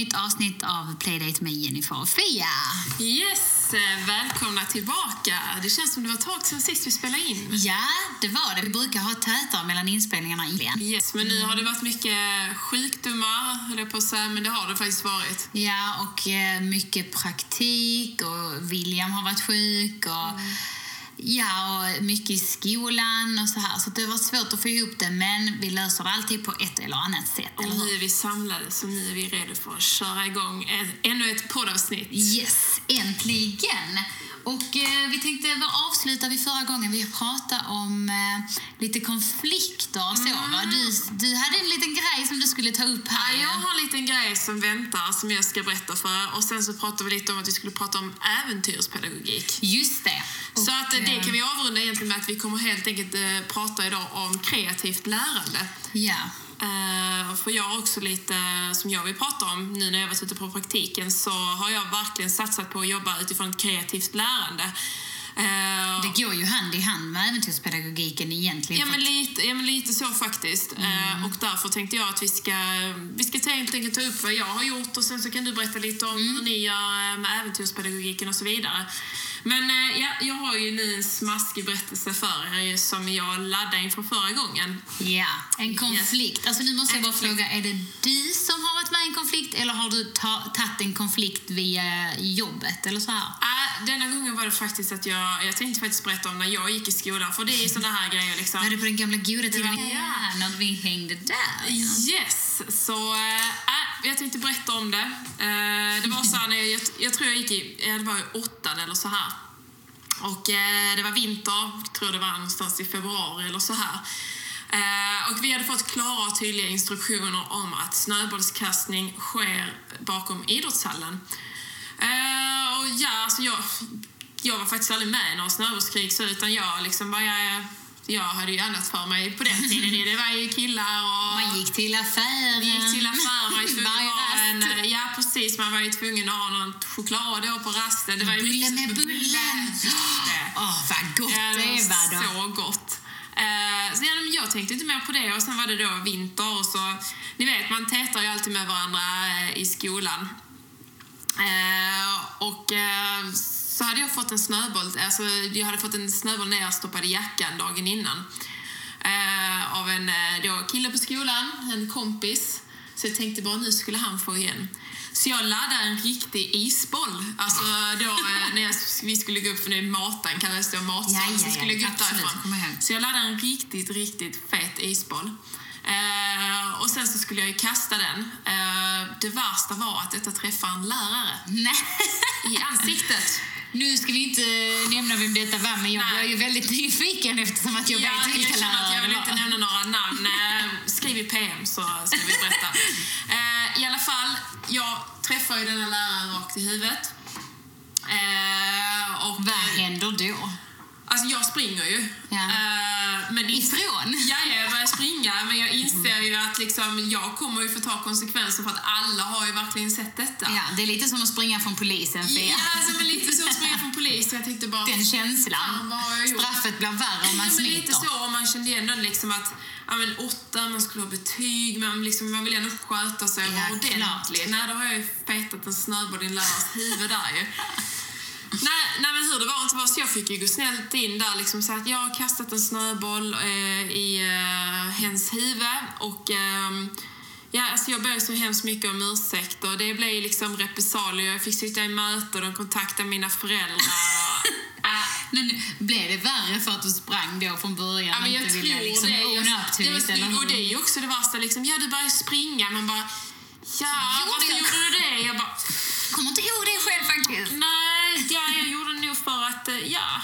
nytt avsnitt av Playdate med Jennifer och Fia. Yes, eh, välkomna tillbaka. Det känns som det var ett tag sedan sist vi spelade in. Ja, det var det. Vi brukar ha tätare mellan inspelningarna igen. Yes, men nu har det varit mycket sjukdomar, höll jag på att säga, men det har det faktiskt varit. Ja, och eh, mycket praktik och William har varit sjuk och Ja, och mycket i skolan och så här. Så det var svårt att få ihop det, men vi löser det alltid på ett eller annat sätt, Och nu är vi samlade, så nu är vi redo för att köra igång ett, ännu ett poddavsnitt. Yes, äntligen! Och eh, vi tänkte, vad avslutade vi förra gången? Vi pratade om eh, lite konflikter och så, va? Du, du hade en liten grej som du skulle ta upp här. Ja, jag har en liten grej som väntar som jag ska berätta för Och sen så pratade vi lite om att vi skulle prata om äventyrspedagogik. Just det. Så att eh, det eh, kan vi avrunda egentligen med att vi kommer helt enkelt eh, prata idag om kreativt lärande. Ja. Eh, för jag också lite, som jag vill prata om nu när jag varit ute på praktiken, så har jag verkligen satsat på att jobba utifrån ett kreativt lärande. Eh, Det går ju hand i hand med äventyrspedagogiken egentligen. Ja men, lite, ja, men lite så faktiskt. Eh, och därför tänkte jag att vi ska, vi ska helt enkelt ta upp vad jag har gjort och sen så kan du berätta lite om hur ni gör eh, med äventyrspedagogiken och så vidare. Men eh, ja, jag har ju nu en smaskig berättelse för er som jag laddade inför förra gången. Ja, en konflikt. Alltså nu måste jag bara fråga, är det du som har varit med i en konflikt eller har du ta- tagit en konflikt via jobbet eller så här? Äh, denna gången var det faktiskt att jag, jag tänkte faktiskt berätta om när jag gick i skolan, för det är ju sådana här grejer liksom. Var det på den gamla goda tiden? Ja, när vi hängde där. Ja. Yes, så äh, jag tänkte berätta om det. Eh, det var så här när jag, jag, jag tror jag gick i, det var i åttan eller så här. Och eh, det var vinter, jag tror det var någonstans i februari eller så här. Eh, och vi hade fått klara och tydliga instruktioner om att snöbollskastning sker bakom idrottshallen. Eh, och ja, alltså jag, jag var faktiskt aldrig med i några snöbollskrig så utan jag liksom bara, jag, jag hade ju annat för mig på den tiden. Det var ju killar och... Man gick till affären. Gick till affären, man var ju en... Ja, precis. Man var ju tvungen att ha någon choklad då på rasten. Det var ju Bulle med bullen. Åh, vad gott Ja, det var då. så gott. Eh, så ja, jag tänkte inte mer på det och sen var det då vinter och så... Ni vet, man tätar ju alltid med varandra eh, i skolan. Eh, och så hade jag fått en snöboll, alltså jag hade fått en snöboll nerstoppad i jackan dagen innan. Eh, av en eh, då, kille på skolan, en kompis. Så jag tänkte bara nu skulle han få igen. Så jag laddade en riktig isboll. Alltså då eh, när jag, vi skulle gå upp, för är matan kallades det, och matsal. Ja, ja, så ja, skulle jag gå upp därifrån. jag. Så jag laddade en riktigt, riktigt fet isboll. Eh, och sen så skulle jag ju kasta den. Eh, det värsta var att detta träffade en lärare Nej. i ansiktet. Nu ska vi inte nämna vem detta var, men jag blev ju väldigt nyfiken eftersom att jag Ja, vet vilka känner att jag lärare vill inte nämna några namn. Eh, Skriv i PM så ska vi berätta. Eh, I alla fall, jag träffar ju denna läraren rakt i huvudet. Eh, och, Vad händer då? Alltså jag springer ju. Ja. Eh, men Ifrån? Ja, jag börjar springa, men jag inser ju att liksom, jag kommer ju få ta konsekvenser för att alla har ju verkligen sett detta. Ja, det är lite som att springa från polisen, Fia. Ja, alltså, men lite så springer jag från polisen. Jag tänkte bara... Den känslan. Straffet blir värre om man ja, men lite smiter. så, och man kände ju ändå liksom att ja, men åtta, man skulle ha betyg, men liksom, man vill ändå sköta sig och Ja, vara ordentlig. Nej, då har jag ju petat en snöboll i en lärares huvud där ju. Nej, nej, men hur det var inte var, så jag fick ju gå snällt in där liksom så att jag har kastat en snöboll eh, i eh, hens huvud och ehm, Ja, alltså jag ber så hemskt mycket om ursäkt och det blev ju liksom repressalier. Jag fick sitta i möte och de kontaktade mina föräldrar. Äh, Men blev det värre för att du sprang då från början Ja, och men jag inte tror ville liksom det. Jag, det, Eller och det är ju också det värsta. Liksom, ja, du började springa. Man bara, ja, Gjorde varför jag? gjorde du det? Jag bara, kommer inte ihåg det själv faktiskt. nej, ja, jag gjorde det nog för att, eh, ja,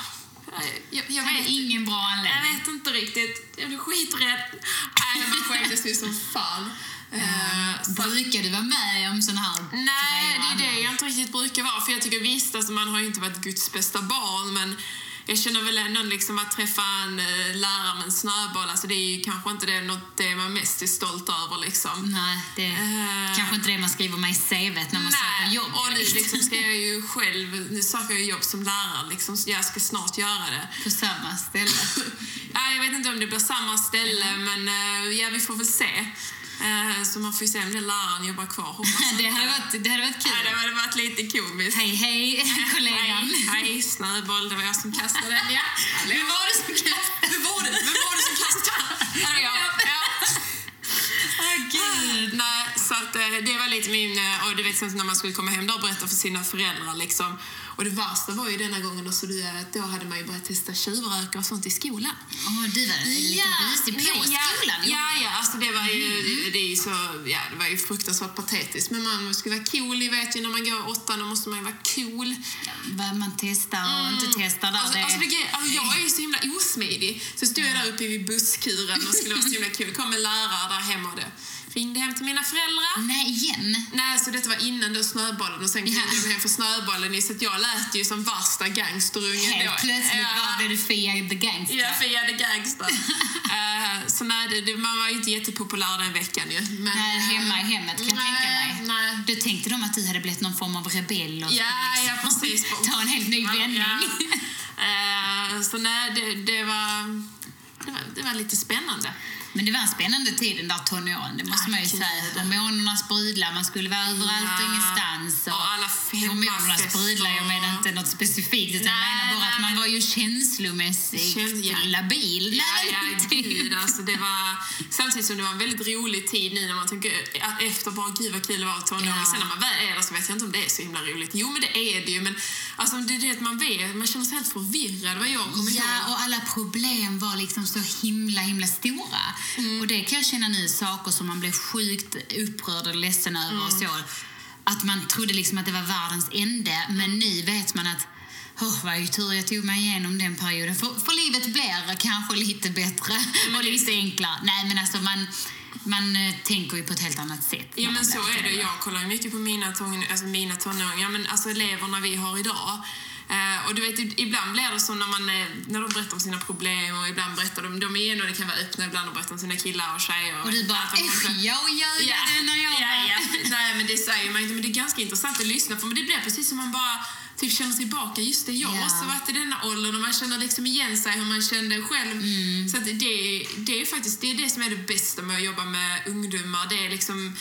jag, jag, Det är ingen bra jag anledning. vet inte riktigt. Jag blev skiträdd. Nej, man skämdes ju som fan. Eh, så- Brukar du vara med om sån här Nej, det är det jag inte riktigt brukar vara. För jag tycker visst, alltså, man har ju inte varit Guds bästa barn, men jag känner väl ändå liksom att träffa en eh, lärare med en snöboll, alltså det är ju kanske inte det, något det man mest är stolt över liksom. Nej, det är Eh, kanske inte det man skriver med i CVt när man söker jobb. och nu liksom ska jag ju själv, nu söker jag jobb som lärare liksom, jag ska snart göra det. På samma ställe. Ja, jag vet inte om det blir samma ställe, men eh, ja, vi får väl se. Eh, Så man får ju se om den läraren jobbar kvar. Hoppas Det hade varit, det hade varit kul. Ja, det hade varit lite komiskt. Hej, hej, kollegan. Hej, hej, snöboll. Det var jag som kastade den, ja. Vem var det som kastade? Vem var det, vem var det som kastade? Ja, det var jag. Ja. Åh, gud. Nej, så att, eh, det var lite min... eh, Och du vet, sen när man skulle komma hem då och berätta för sina föräldrar. Liksom. Och det värsta var ju denna gången då, så du, eh, då hade man ju börjat testa tjuvröka och sånt i skolan. Åh, du var lite busig på nej, ja, skolan. Ja, ja, alltså det var ju, det är så, ja, det var ju fruktansvärt patetiskt. Men man skulle vara cool, ni vet ju när man går åttan, då måste man ju vara cool. Vad man testar och inte testar där. Alltså, det... alltså, det, alltså, jag är ju så himla osmidig. Så stod jag där uppe vid busskuren och skulle vara så himla kul. kom en lärare där hemma och det ringde hem till mina föräldrar. Nej, igen. Nej, så detta var innan då snöbollen och sen ringde Ja. de hem för snöbollen i så att jag lät ju som värsta gangsterungen då. Helt plötsligt Ja. blev du Fia the Gangster. Ja, jag hade gangster. Eh, så nej, det, det, man var ju inte jättepopulär den veckan ju. Men, Nej, hemma i hemmet kan jag nej, tänka mig. Nej. Då tänkte de att du hade blivit någon form av rebell och Ja, skulle ja, precis. ta en helt ny vändning. Ja. Eh, så nej, det, det, var, det, var, det var lite spännande. Men det var en spännande tid den där tonåren, det måste man ju Gud. säga. Hormonerna sprudlar, man skulle vara överallt och Ja. ingenstans. Och alla Hormonerna sprudlar, jag menar inte något specifikt utan jag Nej, menar bara nej, att man men- var ju känslomässigt Känns- ja. labil. Ja, Nej, ja, gud, alltså det var, samtidigt som det var en väldigt rolig tid nu när man tänker att efter bara gud vad kul det var att tonåring. Ja. Sen när man väl är där så vet jag inte om det är så himla roligt. Jo men det är det ju men alltså det är det att man vet, man känner sig helt förvirrad vad jag kommer Ja, ihåg. och alla problem var liksom så himla, himla stora. Mm. Och det kan jag känna nu, saker som man blev sjukt upprörd och ledsen över och Mm. så. Att man trodde liksom att det var världens ände, men nu vet man att Oh, vad ju tur jag tog mig igenom den perioden. För, för livet blir kanske lite bättre och lite enklare. Nej, men alltså man, man eh, tänker ju på ett helt annat sätt. Ja men så är det. förälder. Jag kollar ju mycket på mina, ton, alltså mina tonåringar, men alltså eleverna vi har idag. Eh, och du vet, ibland blir det så när, man, eh, när de berättar om sina problem och ibland berättar de, de är och det kan vara öppna, ibland de berättar om sina killar och tjejer. Och du bara, allt vad man "Äsch, ska- jag gör Ja, det när jag ja, var-" ja. Nej, men det säger man inte. Men det är ganska intressant att lyssna på. Men det blir precis som man bara typ känner tillbaka. Just det, jag också varit i denna åldern och man känner liksom igen sig hur man kände själv. Mm. Så det, det är faktiskt det, är det som är det bästa med att jobba med ungdomar. Det är liksom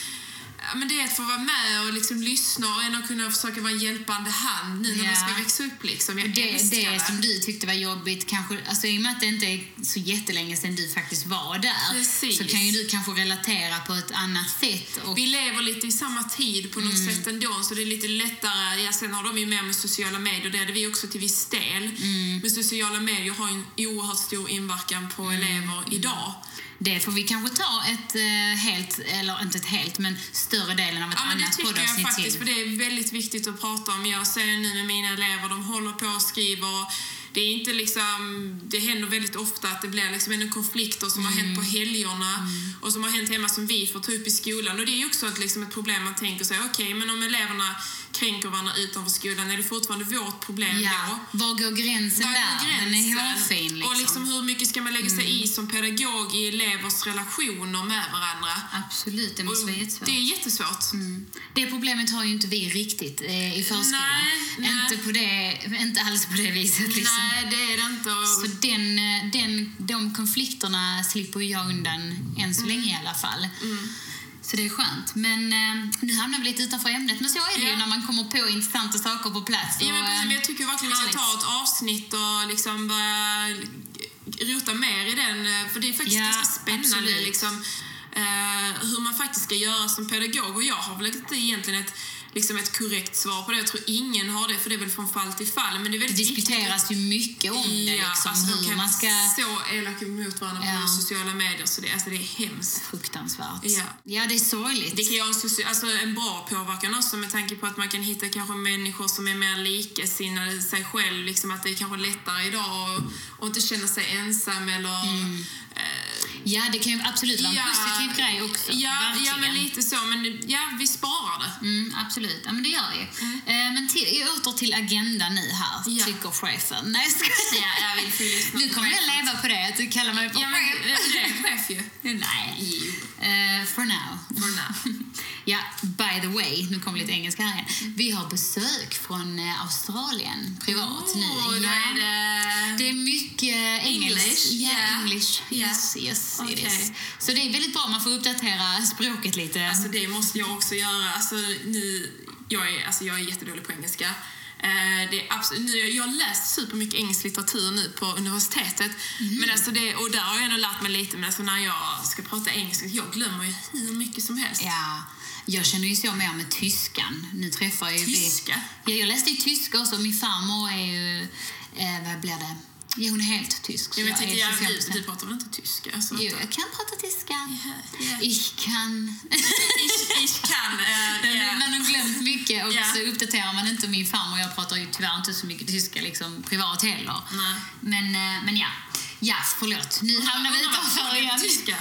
Ja, men det är att få vara med och liksom lyssna och ändå kunna försöka vara en hjälpande hand nu när Ja. de ska växa upp. Liksom. Jag Det, älskar det det. som du tyckte var jobbigt, kanske, alltså, i och med att det inte är så jättelänge sedan du faktiskt var där, Precis. så kan ju du kanske relatera på ett annat sätt. Och, Vi lever lite i samma tid på något Mm. sätt ändå, så det är lite lättare. Ja, sen har de ju mer med sociala medier, det hade vi också till viss del. Mm. Men sociala medier har en oerhört stor inverkan på Mm. elever idag. det får vi kanske ta ett eh, helt, eller inte ett helt, men större delen av ett Ja, men det annat tycker jag poddavsnitt faktiskt, till. för det är väldigt viktigt att prata om. Jag ser nu med mina elever, de håller på och skriver. Det är inte liksom, det händer väldigt ofta att det blir liksom ändå konflikter som har hänt på Mm. helgerna och som har hänt hemma som vi får ta upp i skolan. Och det är ju också ett, liksom ett problem man tänker sig, okej, men om eleverna kränker varandra utanför skolan, är det fortfarande vårt problem Ja, då? var går gränsen där? går Den är gränsen? hårfin liksom. Mm. Och liksom hur mycket ska man lägga sig i som pedagog i elevers relationer med varandra? Absolut, det måste Och vara jättesvårt. det är jättesvårt. Det problemet har ju inte vi riktigt eh, i förskolan. Nej, nej. Inte, på det, inte alls på det viset. Liksom. Nej, det är det inte. Och- Så den, den, de konflikterna slipper ju jag undan än så länge i alla fall. Mm. Så det är skönt. Men eh, nu hamnar vi lite utanför ämnet. Men så är det ju Ja. när man kommer på intressanta saker på plats. Ja, men Och, precis, eh, jag tycker verkligen vi ska ta ett avsnitt och liksom börja rota mer i den. eh, För det är faktiskt Ja, ganska spännande absolut. liksom, eh, hur man faktiskt ska göra som pedagog. Och jag har väl inte egentligen ett, liksom ett korrekt svar på det. Jag tror ingen har det, för det är väl från fall till fall. Men det är det väldigt viktigt diskuteras ju mycket om det. Ja, Liksom, alltså, de hur kan man ska... så elaka mot varandra Ja. på sociala medier så det, alltså, det är hemskt. Fruktansvärt. Ja. ja, det är sorgligt. Det kan ju ha en, soci- alltså en bra påverkan också med tanke på att man kan hitta kanske människor som är mer likasinnade sig själv. Liksom att det är kanske lättare idag att och inte känna sig ensam eller... Mm. eh, Ja, det kan ju absolut vara en positiv grej också. Ja, ja, men lite så. Men ja, vi sparar det. Mm, absolut, ja, men det gör vi. Eh, men till, åter till agendan nu här, Ja. tycker chefen. Nej, skojar. Ja, jag vill lyssna Nu kommer jag leva på det, att du kallar mig för Ja, men chef. det är chef ju. Nej. Eh, for now. for now. Ja, by the way, nu kommer lite engelska här igen. Vi har besök från eh, Australien, privat nu. Åh, då Ja. det... Det är mycket engelskt. English, Ja, yeah. English. Yeah. Yes, yes. it is. Så det är väldigt bra, man får uppdatera språket lite. Alltså det måste jag också göra. Alltså, nu, jag, är, alltså, jag är jättedålig på engelska. Eh, det är absolut, nu, jag har läst supermycket engelsk litteratur nu på universitetet. Men alltså det, och där har jag ändå lärt mig lite, men alltså när jag ska prata engelska, jag glömmer ju hur mycket som helst. Ja, jag känner ju så mer med tyskan. Nu träffar jag ju Tyska? Vi, ja, jag läste ju tyska också. Min farmor är ju, eh, vad blir det? Ja, hon är helt tysk. så är inte, jag, 25%. du, du pratar väl inte tyska? Alltså, Jo, jag kan prata tyska. Ja. Ich kan. Ich, ich kan. Men ja. Man har glömt mycket och Ja. så uppdaterar man inte. Min farmor jag pratar ju tyvärr inte så mycket tyska liksom, privat heller. Nej. Men, eh, men ja. Ja, förlåt. Nu hamnar vi utanför igen. Tyska.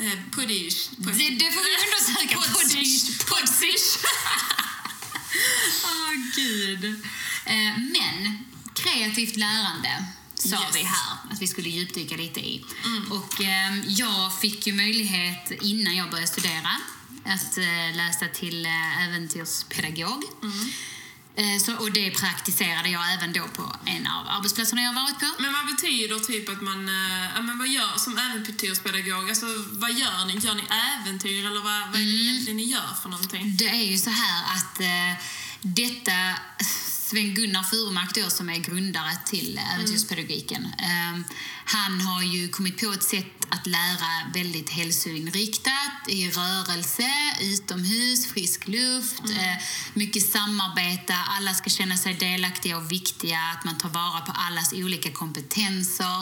Eh, Puddish. Det, det får vi undersöka. Podsish. Podsish. Åh, gud. Eh, men kreativt lärande sa Yes. vi här att vi skulle djupdyka lite i. Och eh, jag fick ju möjlighet innan jag började studera att eh, läsa till eh, äventyrspedagog. Eh, så, och det praktiserade jag även då på en av arbetsplatserna jag varit på. Men vad betyder typ att man, ja, men vad gör som äventyrspedagog? Alltså vad gör ni? Gör ni äventyr eller vad, vad är det egentligen ni gör för någonting? Det är ju så här att eh, detta Sven-Gunnar Furumark då, som är grundare till äventyrspedagogiken, eh, han har ju kommit på ett sätt att lära väldigt hälsoinriktat, i rörelse, utomhus, frisk luft, eh, mycket samarbete, alla ska känna sig delaktiga och viktiga, att man tar vara på allas olika kompetenser.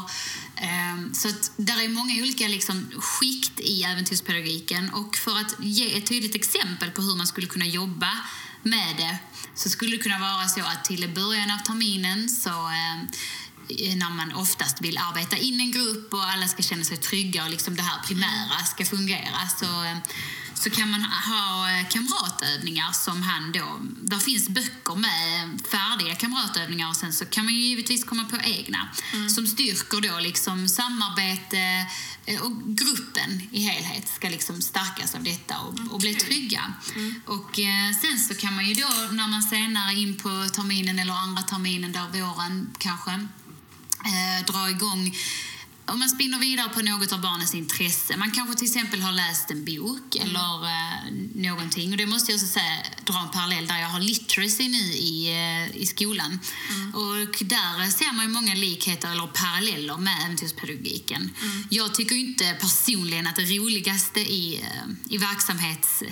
Eh, så att där är många olika liksom, skikt i äventyrspedagogiken. Och för att ge ett tydligt exempel på hur man skulle kunna jobba med det så skulle det kunna vara så att till början av terminen så eh, när man oftast vill arbeta in en grupp och alla ska känna sig trygga och liksom det här primära ska fungera så, eh, så kan man ha eh, kamratövningar som han då... Där finns böcker med färdiga kamratövningar och sen så kan man ju givetvis komma på egna som styrker då liksom samarbete eh, och gruppen i helhet ska liksom stärkas av detta och, och bli trygga. Och eh, sen så kan man ju då när man senare in på terminen eller andra terminen där våren kanske eh, dra igång om man spinner vidare på något av barnens intresse. Man kanske till exempel har läst en bok eller eh, någonting. Och det måste jag också säga, dra en parallell där jag har literacy nu i, eh, i skolan. Och där ser man ju många likheter eller paralleller med äventyrspedagogiken. Jag tycker inte personligen att det roligaste i, eh, i verksamhets...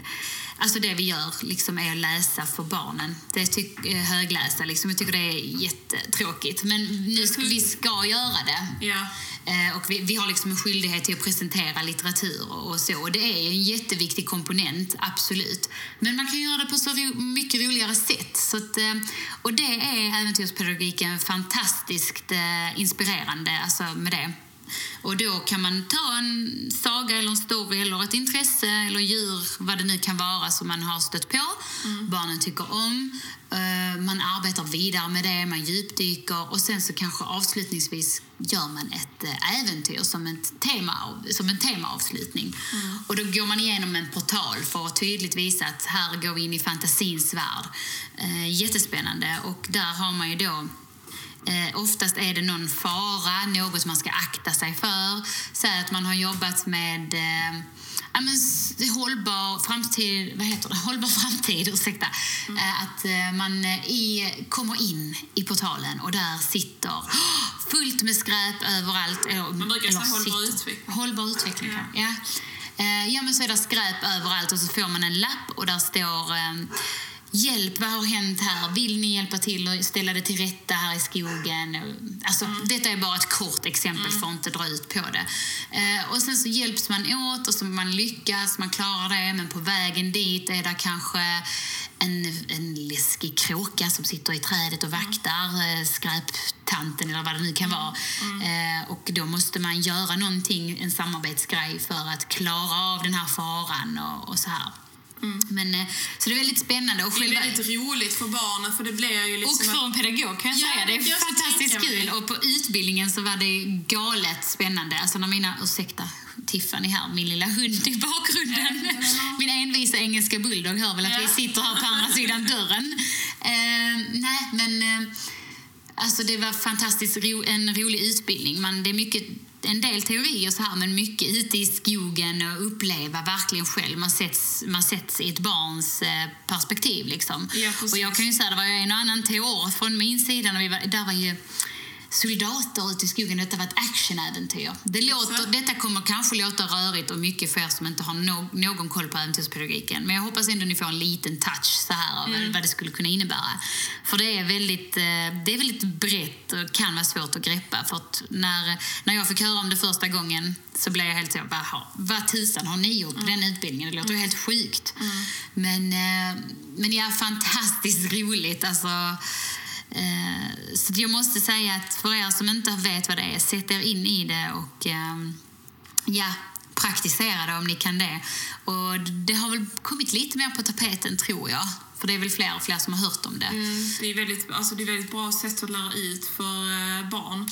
Alltså det vi gör liksom är att läsa för barnen. Det tyck, eh, högläsa liksom. Jag tycker det är jättetråkigt. Men nu ska, vi ska göra det. Ja. Eh, och vi, vi har liksom en skyldighet till att presentera litteratur och, så. Och det är en jätteviktig komponent, absolut. Men man kan göra det på så ro, mycket roligare sätt. Så att, eh, och det är äventyrspedagogiken fantastiskt inspirerande alltså med det. Och då kan man ta en saga eller en story eller ett intresse eller djur, vad det nu kan vara som man har stött på. Barnen tycker om. eh, Man arbetar vidare med det, man djupdyker och sen så kanske avslutningsvis gör man ett eh, äventyr som, ett tema, som en temaavslutning. Och då går man igenom en portal för att tydligt visa att här går vi in i fantasins värld. Eh, Jättespännande. Och där har man ju då Eh, oftast är det någon fara, något man ska akta sig för. Säg att man har jobbat med eh, ja, men, hållbar framtid, vad heter det? Hållbar framtid, ursäkta. Eh, att eh, man i, kommer in i portalen och där sitter fullt med skräp överallt. Eller, Man brukar säga hållbar utveckling. Hållbar utveckling, Ja. ja. ja. Men så är det skräp överallt och så får man en lapp och där står Hjälp, vad har hänt här? Vill ni hjälpa till och ställa det till rätta här i skogen? Alltså, Detta är bara ett kort exempel för att inte dra ut på det. Eh, och sen så hjälps man åt och så man lyckas, man klarar det men på vägen dit är det kanske en, en läskig kråka som sitter i trädet och vaktar eh, skräptanten eller vad det nu kan vara. Eh, och då måste man göra någonting, en samarbetsgrej för att klara av den här faran och, och så här. Men, eh, så det är väldigt spännande. Och Det är själva, väldigt roligt för barnen för det blir ju och liksom för en pedagog kan jag Ja, säga. Det är fantastiskt kul. Och på utbildningen så var det galet spännande. Alltså när mina, ursäkta Tiffany här, min lilla hund i bakgrunden. Min envisa engelska bulldog hör väl att vi sitter här på andra sidan dörren. Eh, nej, men... Eh, Alltså det var fantastiskt ro, en rolig utbildning. Man, det är mycket, en del teori och så här, men mycket ute i skogen och uppleva verkligen själv. Man sätts, man sätts i ett barns eh, perspektiv. Liksom. Ja, och jag kan ju säga, det var ju en och annan teor från min sida. När vi var, där var ju soldater ute i skogen. Detta var ett actionäventyr. Det låter, detta kommer kanske låta rörigt och mycket för er som inte har no, någon koll på äventyrspedagogiken. Men jag hoppas ändå ni får en liten touch så här av vad det skulle kunna innebära. För det är väldigt, eh, det är väldigt brett och kan vara svårt att greppa. För att när, när jag fick höra om det första gången så blev jag helt så, "Jaha, vad tusan har ni gjort på den utbildningen? Det låter ju helt sjukt. Men, eh, men ja, fantastiskt roligt. Alltså, Eh, så jag måste säga att för er som inte vet vad det är, sätt er in i det och ehm, ja, praktisera det om ni kan det. Och det har väl kommit lite mer på tapeten tror jag. För det är väl fler och fler som har hört om det. Mm, det, är väldigt, alltså det är väldigt bra sätt att lära ut för eh, barn.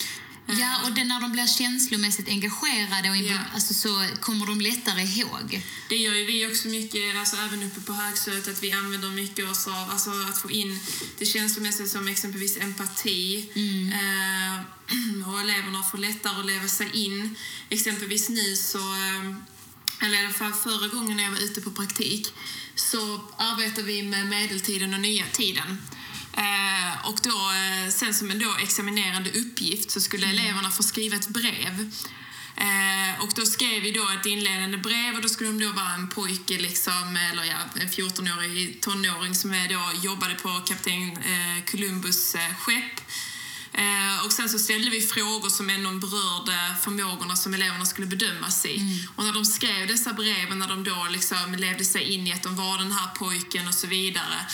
Ja, och det, när de blir känslomässigt engagerade och Ja. alltså, så kommer de lättare ihåg. Det gör ju vi också mycket, alltså även uppe på högstadiet, att vi använder mycket oss av alltså att få in det känslomässiga som exempelvis empati. Eh, och eleverna får lättare att leva sig in. Exempelvis nu så, eh, eller i alla fall förra gången när jag var ute på praktik, så arbetar vi med medeltiden och nya tiden. Eh, och då, eh, sen som en då examinerande uppgift så skulle eleverna få skriva ett brev Eh, och då skrev vi då ett inledande brev och då skulle de då vara en pojke, liksom, eller ja, en 14-årig tonåring som då, jobbade på kapten eh, Columbus skepp. Eh, och sen så ställde vi frågor som ändå berörde förmågorna som eleverna skulle bedömas i. Och när de skrev dessa brev, när de då liksom levde sig in i att de var den här pojken och så vidare,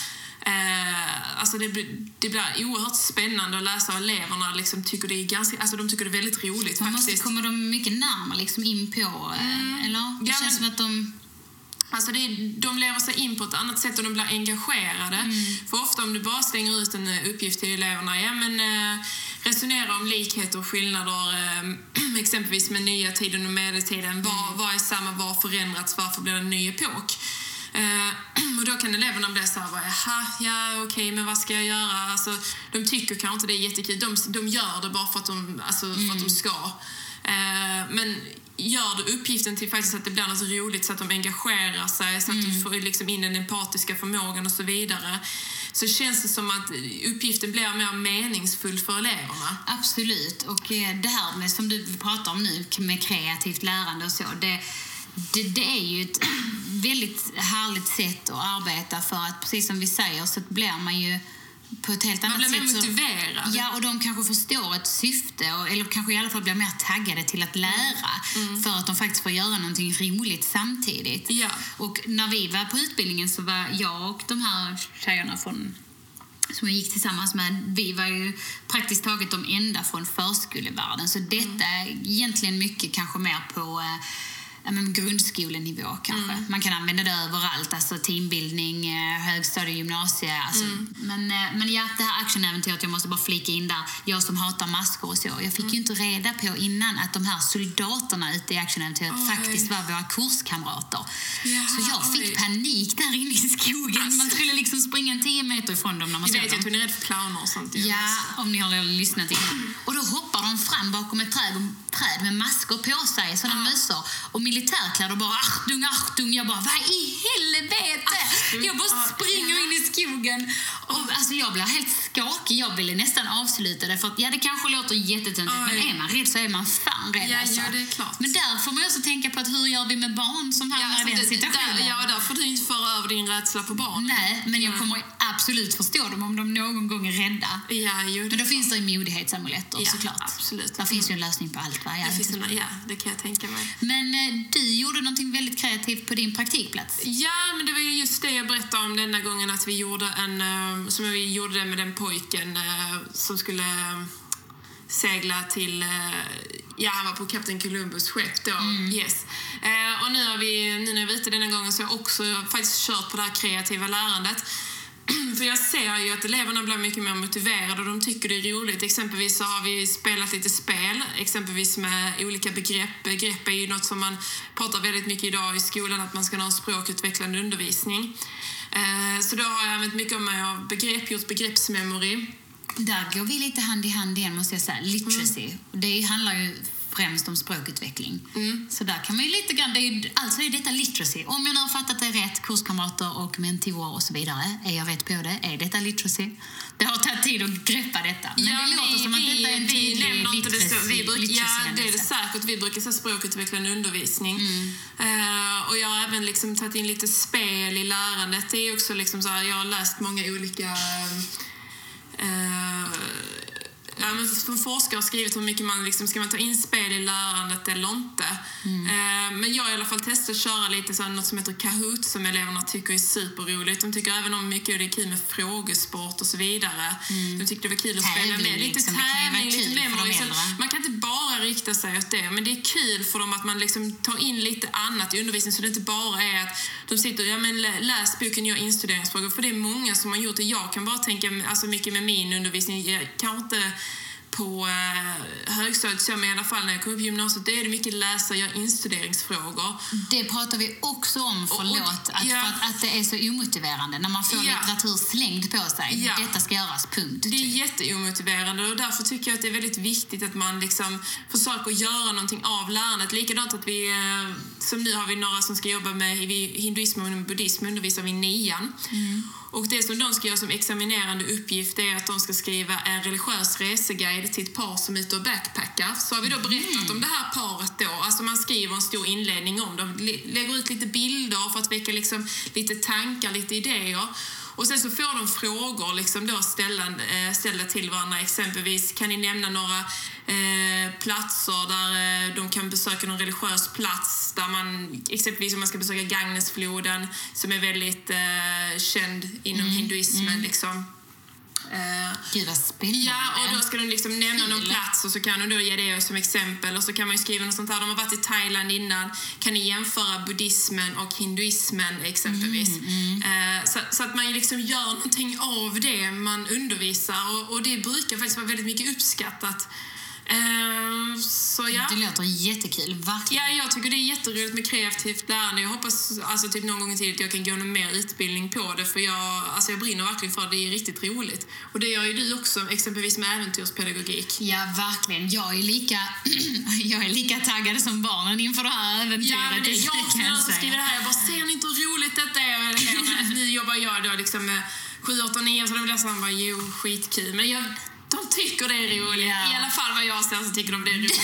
Eh, alltså det, blir- det blir oerhört spännande att läsa och eleverna liksom tycker det är ganska, alltså de tycker det är väldigt roligt Man måste faktiskt. komma dem mycket närmare liksom in på, eh, eller? Det Ja, känns men- som att de... Alltså det, de lever sig in på ett annat sätt och de blir engagerade. För ofta om du bara slänger ut en eh, uppgift till eleverna, ja men eh, resonera om likheter och skillnader, eh, exempelvis med nya tiden och medeltiden. Vad, vad är samma, vad har förändrats, varför blir det en ny epok? Eh, och då kan eleverna bli så här, bara, jaha, ja okej, men vad ska jag göra? Alltså, de tycker kanske inte det är jättekul. De, de gör det bara för att de, alltså, för att de ska. Eh, men gör du uppgiften till faktiskt att det blir något roligt så att de engagerar sig, så att du får liksom in den empatiska förmågan och så vidare, så känns det som att uppgiften blir mer meningsfull för eleverna. Absolut. Och eh, det här med, som du pratar om nu med kreativt lärande och så, det, det, det är ju ett väldigt härligt sätt att arbeta för att, precis som vi säger, så blir man ju på ett helt Man annat blir mer sätt så- motiverad. Ja, och de kanske förstår ett syfte, och, eller kanske i alla fall blir mer taggade till att lära för att de faktiskt får göra någonting roligt samtidigt. Ja. Och när vi var på utbildningen så var jag och de här tjejerna från som jag gick tillsammans med, vi var ju praktiskt taget de enda från förskolevärlden. Så detta är egentligen mycket kanske mer på eh, ja, men grundskolenivå kanske. Man kan använda det överallt, alltså teambildning, eh, högstadie, gymnasie. Alltså. Men, eh, men ja, det här actionäventyret, jag måste bara flika in där, jag som hatar masker och så, jag fick ju inte reda på innan att de här soldaterna ute i actionäventyret Oj. faktiskt var våra kurskamrater. Jaha, så jag fick oj. panik där inne i skogen. Man skulle liksom springa en tio meter ifrån dem när man Ni såg dem. att hon är rädd för clowner och sånt. ju. Ja, om ni har lyssnat innan. Och då hoppar de fram bakom ett träd, träd med masker på sig, sådana mössor. Och militärkläder bara Achtung, Achtung. Jag bara, vad i helvete? Jag bara Ja, springer in i skogen. Och, alltså, jag blir helt skakig. Jag ville nästan avsluta det. För att, ja, det kanske låter jättetöntigt, men är man rädd så är man fan rädd. Ja, alltså. ja, det är klart. Men där får man ju också tänka på att hur gör vi med barn som Ja, hamnar alltså, i den situationen? där, ja, där får du inte föra över din rädsla på barn. Nej, men jag kommer absolut förstå dem om de någon gång är rädda. Ja, jo, Men då finns det ju modighetsamuletter Ja, såklart. absolut. Där finns ju en lösning på allt. Va? Ja, det finns en, ja, det kan jag tänka mig. Men du gjorde någonting väldigt kreativt på din praktikplats. Ja, men det var ju just det jag berättade om denna gången att vi gjorde en, eh, som vi gjorde det med den pojken eh, som skulle eh, segla till, ja han var på Kapten Columbus skepp då, yes. Eh, och nu, har vi, nu när jag var ute denna gången så har jag också faktiskt kört på det här kreativa lärandet. För jag ser ju att eleverna blir mycket mer motiverade och de tycker det är roligt. Exempelvis så har vi spelat lite spel, exempelvis med olika begrepp. Begrepp är ju något som man pratar väldigt mycket idag i skolan, att man ska ha en språkutvecklande undervisning. Eh, Så då har jag använt mycket av mig av begrepp, gjort begreppsmemory. Där går vi lite hand i hand igen, måste jag säga. Literacy. Mm. Det handlar ju främst om språkutveckling. Mm. Så där kan man ju lite grann... Det är ju, alltså är detta literacy. Om jag nu har fattat det rätt, kurskamrater och mentorer och så vidare, är jag rätt på det? Är detta literacy? Det har tagit tid att greppa detta. Men ja, det låter vi, som att detta är en tydlig literacy. Vi bruk, ja, det är det säkert. Vi brukar säga språkutvecklande undervisning. Mm. Eh, och jag har även liksom tagit in lite spel i lärandet. Det är också liksom så här, jag har läst många olika eh, Ja, men som forskare har skrivit hur mycket man liksom, ska man ta in spel i lärandet eller inte. Eh, men jag har i alla fall testat att köra lite så något som heter Kahoot som eleverna tycker är superroligt. De tycker även om mycket det är kul med frågesport och så vidare. De tyckte det var kul att spela Tävling, med. Lite liksom. Tävling, lite. Så äldre. Man kan inte bara rikta sig åt det, men det är kul för dem att man liksom tar in lite annat i undervisningen så det inte bara är att de sitter ja men läs boken, gör instuderingsfrågor. För det är många som har gjort det. Jag kan bara tänka alltså mycket med min undervisning, jag kanske inte på eh, högstadiet så, men i alla fall när jag kom upp i gymnasiet, då är det mycket läsa, göra instuderingsfrågor. Det pratar vi också om, förlåt, att, ja. för att, att det är så omotiverande när man får Ja. litteratur slängd på sig. Ja. Detta ska göras, punkt. Det är typ. jätteomotiverande och därför tycker jag att det är väldigt viktigt att man liksom försöker göra någonting av lärandet. Likadant att vi, eh, som nu har vi några som ska jobba med hinduism och buddhism undervisar vi i nian. Och det som de ska göra som examinerande uppgift är att de ska skriva en religiös reseguide till ett par som är ute och backpackar. Så har vi då berättat om det här paret då. Alltså man skriver en stor inledning om dem, lägger ut lite bilder för att väcka liksom lite tankar, lite idéer. Och sen så får de frågor liksom då ställda, eh, ställda till varandra. Exempelvis, kan ni nämna några eh, platser där eh, de kan besöka någon religiös plats? Där man, exempelvis om man ska besöka Gagnesfloden som är väldigt eh, känd inom hinduismen. Liksom. Eh, Gud vad spännande. Ja, och då ska de liksom nämna någon Kul. plats och så kan de då ge det som exempel. Och så kan man skriva något sånt här. De har varit i Thailand innan. Kan ni jämföra buddhismen och hinduismen exempelvis? Eh, så, så att man liksom gör någonting av det man undervisar. Och, och det brukar faktiskt vara väldigt mycket uppskattat. Eh, så ja. Det låter jättekul, verkligen. Ja, jag tycker det är jätteroligt med kreativt lärande. Jag hoppas alltså, typ någon gång i tiden att jag kan gå någon mer utbildning på det för jag, alltså, jag brinner verkligen för det. Det är riktigt roligt. Och det gör ju du också, exempelvis med äventyrspedagogik. Ja, verkligen. Jag är lika, jag är lika taggad som barnen inför det här äventyret. Ja, det är jag också när jag skriver det här. Jag bara, ser ni inte hur roligt detta är? Det Nu jobbar jag då liksom med 7, 8, 9 så de blir såhär bara, jo, skitkul. Men jag, de tycker det är roligt. Ja. I alla fall vad jag ser så tycker de det är roligt.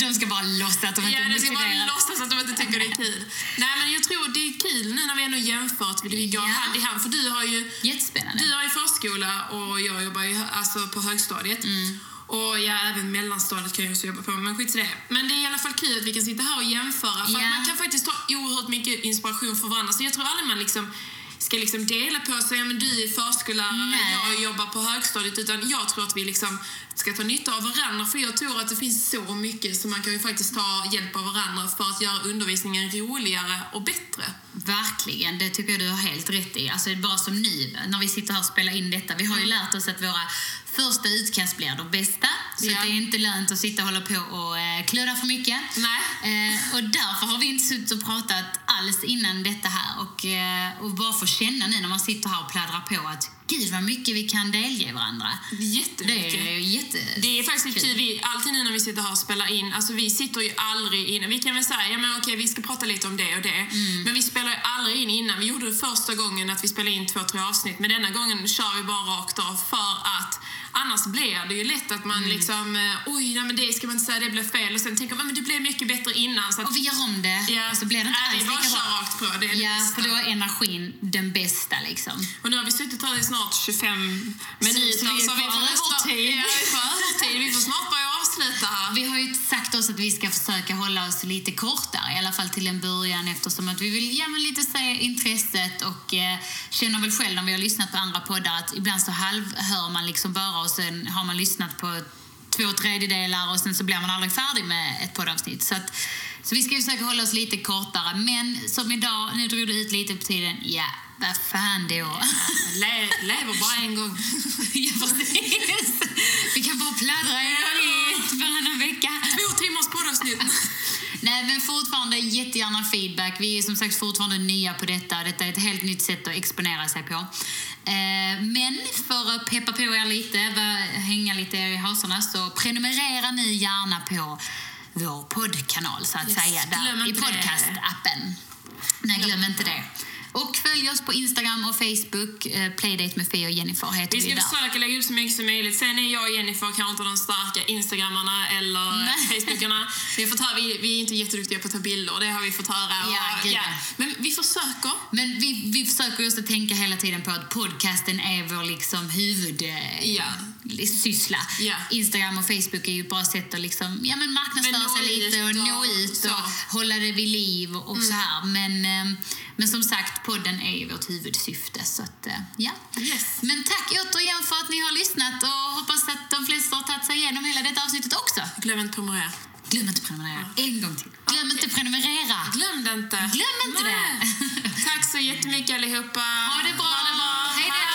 De ska bara låtsas att de inte Ja, det ska bara låtsas att de inte tycker det är kul. Nej, men jag tror det är kul nu när vi ändå jämfört, för vi går Ja. hand i hand. För du har ju Jättespännande. du har ju förskola och jag jobbar ju alltså på högstadiet. Mm. Och ja, även mellanstadiet kan jag också jobba på, men skit i det. Men det är i alla fall kul att vi kan sitta här och jämföra. För att man kan faktiskt ta oerhört mycket inspiration för varandra. Så jag tror aldrig man liksom ska liksom dela på sig, ja, men du är förskollärare, Nej. jag jobbar på högstadiet. Utan jag tror att vi liksom ska ta nytta av varandra. För jag tror att det finns så mycket som man kan ju faktiskt ta hjälp av varandra för att göra undervisningen roligare och bättre. Verkligen, det tycker jag du har helt rätt i. Alltså bara som nu, när vi sitter här och spelar in detta. Vi har ju lärt oss att våra första utkast blir de bästa. Så att det är inte lönt att sitta och hålla på och eh, kludda för mycket. Nej. Eh, och därför har vi inte suttit och pratat alls innan detta här. Och, eh, och bara få känna nu när man sitter här och pladdrar på att gud vad mycket vi kan delge varandra. Jättemycket. Det är jätte... Det är faktiskt kul. Vi, alltid nu när vi sitter här och spelar in, alltså vi sitter ju aldrig innan. Vi kan väl säga, ja men okej vi ska prata lite om det och det. Men vi spelar ju aldrig in innan. Vi gjorde det första gången att vi spelade in två, tre avsnitt. Men denna gången kör vi bara rakt av för att annars blir det ju lätt att man liksom, eh, oj, nej, men det ska man inte säga, det blev fel. Och sen tänker man, men det blev mycket bättre innan. Så att, Och vi gör om det, ja, och så blir det inte alls vi lika bra. rakt på. Det är det Ja, bästa. för då är energin den bästa liksom. Och nu har vi suttit här i snart 25 minuter. Så vi är så vi får övertid. Ja, vi på övertid. Vi får snart börja avsluta här. Vi har ju sagt oss att vi ska försöka hålla oss lite kortare, i alla fall till en början eftersom att vi vill ja, men lite se intresset och eh, känner väl själv när vi har lyssnat på andra poddar att ibland så halvhör man liksom bara och sen har man lyssnat på två tredjedelar och sen så blir man aldrig färdig med ett poddavsnitt. Så, att, så vi ska ju försöka hålla oss lite kortare, men som idag, nu drog det ut lite på tiden, ja, vad fan då? Le, lever bara en gång. ja, precis. Vi kan bara pladdra en gång i varannan vecka. Två timmars poddavsnitt. Nej, men fortfarande jättegärna feedback. Vi är som sagt fortfarande nya på detta. Detta är ett helt nytt sätt att exponera sig på. Eh, men för att peppa på er lite, hänga lite i hasorna, så prenumerera nu gärna på vår poddkanal så att Yes, säga, där, i podcastappen. Nej, glöm inte det. Och följ oss på Instagram och Facebook. Eh, Playdate med Fia och Jennifer heter Vi vi, ska där. försöka lägga upp så mycket som möjligt. Sen är jag och Jennifer kanske inte de starka instagrammarna eller Nej. facebookarna. Vi, har fått höra, vi, vi är inte jätteduktiga på att ta bilder, det har vi fått höra. Och, Ja, gud, ja. Men vi försöker. Men vi, vi försöker just att tänka hela tiden på att podcasten är vår liksom huvud... eh, Ja. syssla. Ja. Instagram och Facebook är ju ett bra sätt att liksom, ja, men marknadsföra sig lite och ut nå och ut och så. Mm. hålla det vid liv och, och så här. Men, eh, men som sagt, podden är ju vårt huvudsyfte. Så att, eh, ja. Yes. Men tack återigen för att ni har lyssnat och hoppas att de flesta har tagit sig igenom hela detta avsnittet också. Glöm inte prenumerera. Glöm inte prenumerera. En gång till. Glöm inte prenumerera. Glöm det inte. Glöm inte Nej. det. Tack så jättemycket allihopa. Ha det bra. Ha det bra.